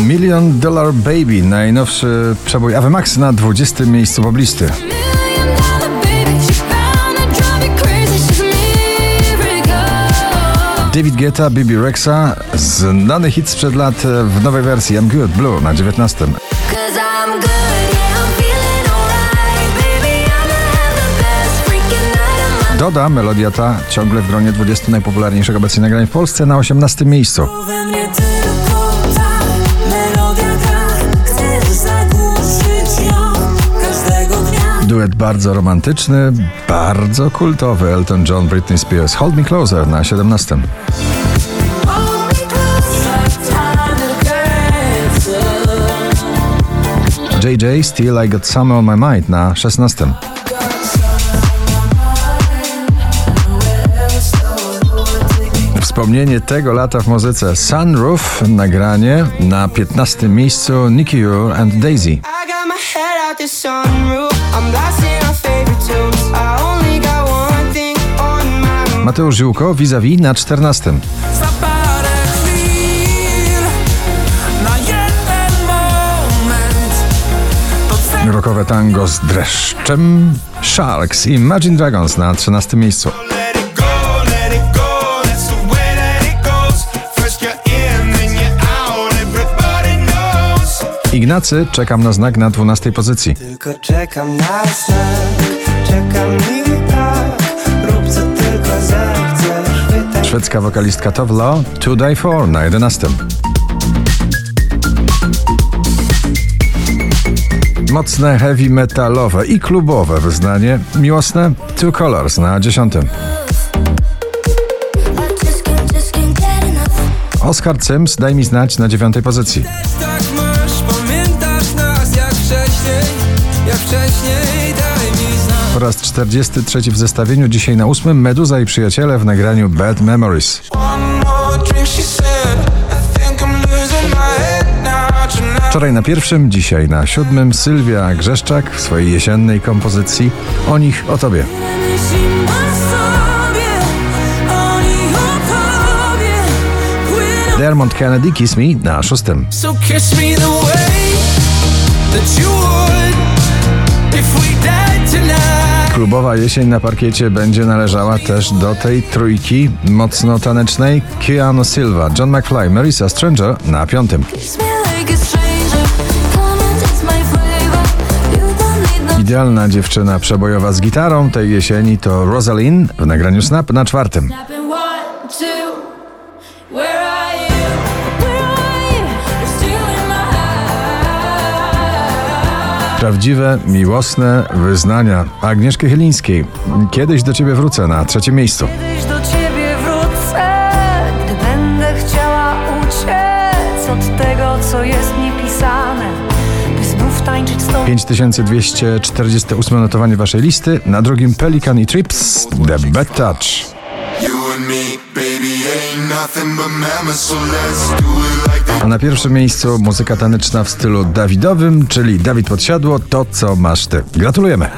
Million Dollar Baby, najnowszy przebój Ave Max na 20. miejscu poblisty. David Guetta, Bibi Rexa, znany hit sprzed lat w nowej wersji I'm Good Blue na 19. Cause I'm good, yeah, I'm feeling alright. Baby, I'ma have the best freaking night of my Doda melodia ta ciągle w gronie 20 najpopularniejszych obecnie nagrań w Polsce na 18 miejscu. Duet bardzo romantyczny, bardzo kultowy Elton John, Britney Spears. Hold Me Closer na 17. Hold me close, time to dance JJ, Still I Got Summer on My Mind na 16. Wspomnienie tego lata w muzyce Sunroof, nagranie na 15 miejscu Nicky Ure and Daisy. I got my head out sunroof. Mateusz Ziółko, vis-a-vis na 14. Za parę chwil Na jeden moment To cel Rokowe tango z dreszczem Sharks i Imagine Dragons na 13 miejscu. Ignacy, czekam na znak na 12 pozycji. Tylko czekam na znak. Czekam i tak. Rób co tylko zechcesz. Wytaj Szwedzka wokalistka Tovlo, To Die For na 11. Mocne heavy metalowe i klubowe wyznanie, miłosne Two Colors na 10. I just can't, just can't get enough. Oscar Sims, daj mi znać na 9 pozycji. Po raz 43 w zestawieniu, dzisiaj na 8 Meduza i przyjaciele w nagraniu Bad Memories. Wczoraj na pierwszym, dzisiaj na siódmym Sylwia Grzeszczak w swojej jesiennej kompozycji O nich, o tobie. Dermot Kennedy Kiss Me na szóstym. So kiss me the way That you would If we died tonight Klubowa jesień na parkiecie będzie należała też do tej trójki mocno tanecznej Keanu Silva, John McFly, Marisa Stranger na piątym. Idealna dziewczyna przebojowa z gitarą tej jesieni to Rosalind w nagraniu Snap na czwartym. Prawdziwe, miłosne wyznania Agnieszki Chylińskiej. Kiedyś do ciebie wrócę na trzecim miejscu. Kiedyś do ciebie wrócę, gdy będę chciała uciec od tego, co jest niepisane, by znów tańczyć z tobą. 5248 notowanie waszej listy, na drugim Pelikan i Trips, The Bad Touch. You and me, baby, ain't nothing but mammals. So let's do it like na pierwszym miejscu muzyka taneczna w stylu Dawidowym, czyli Dawid Podsiadło, to co masz ty. Gratulujemy.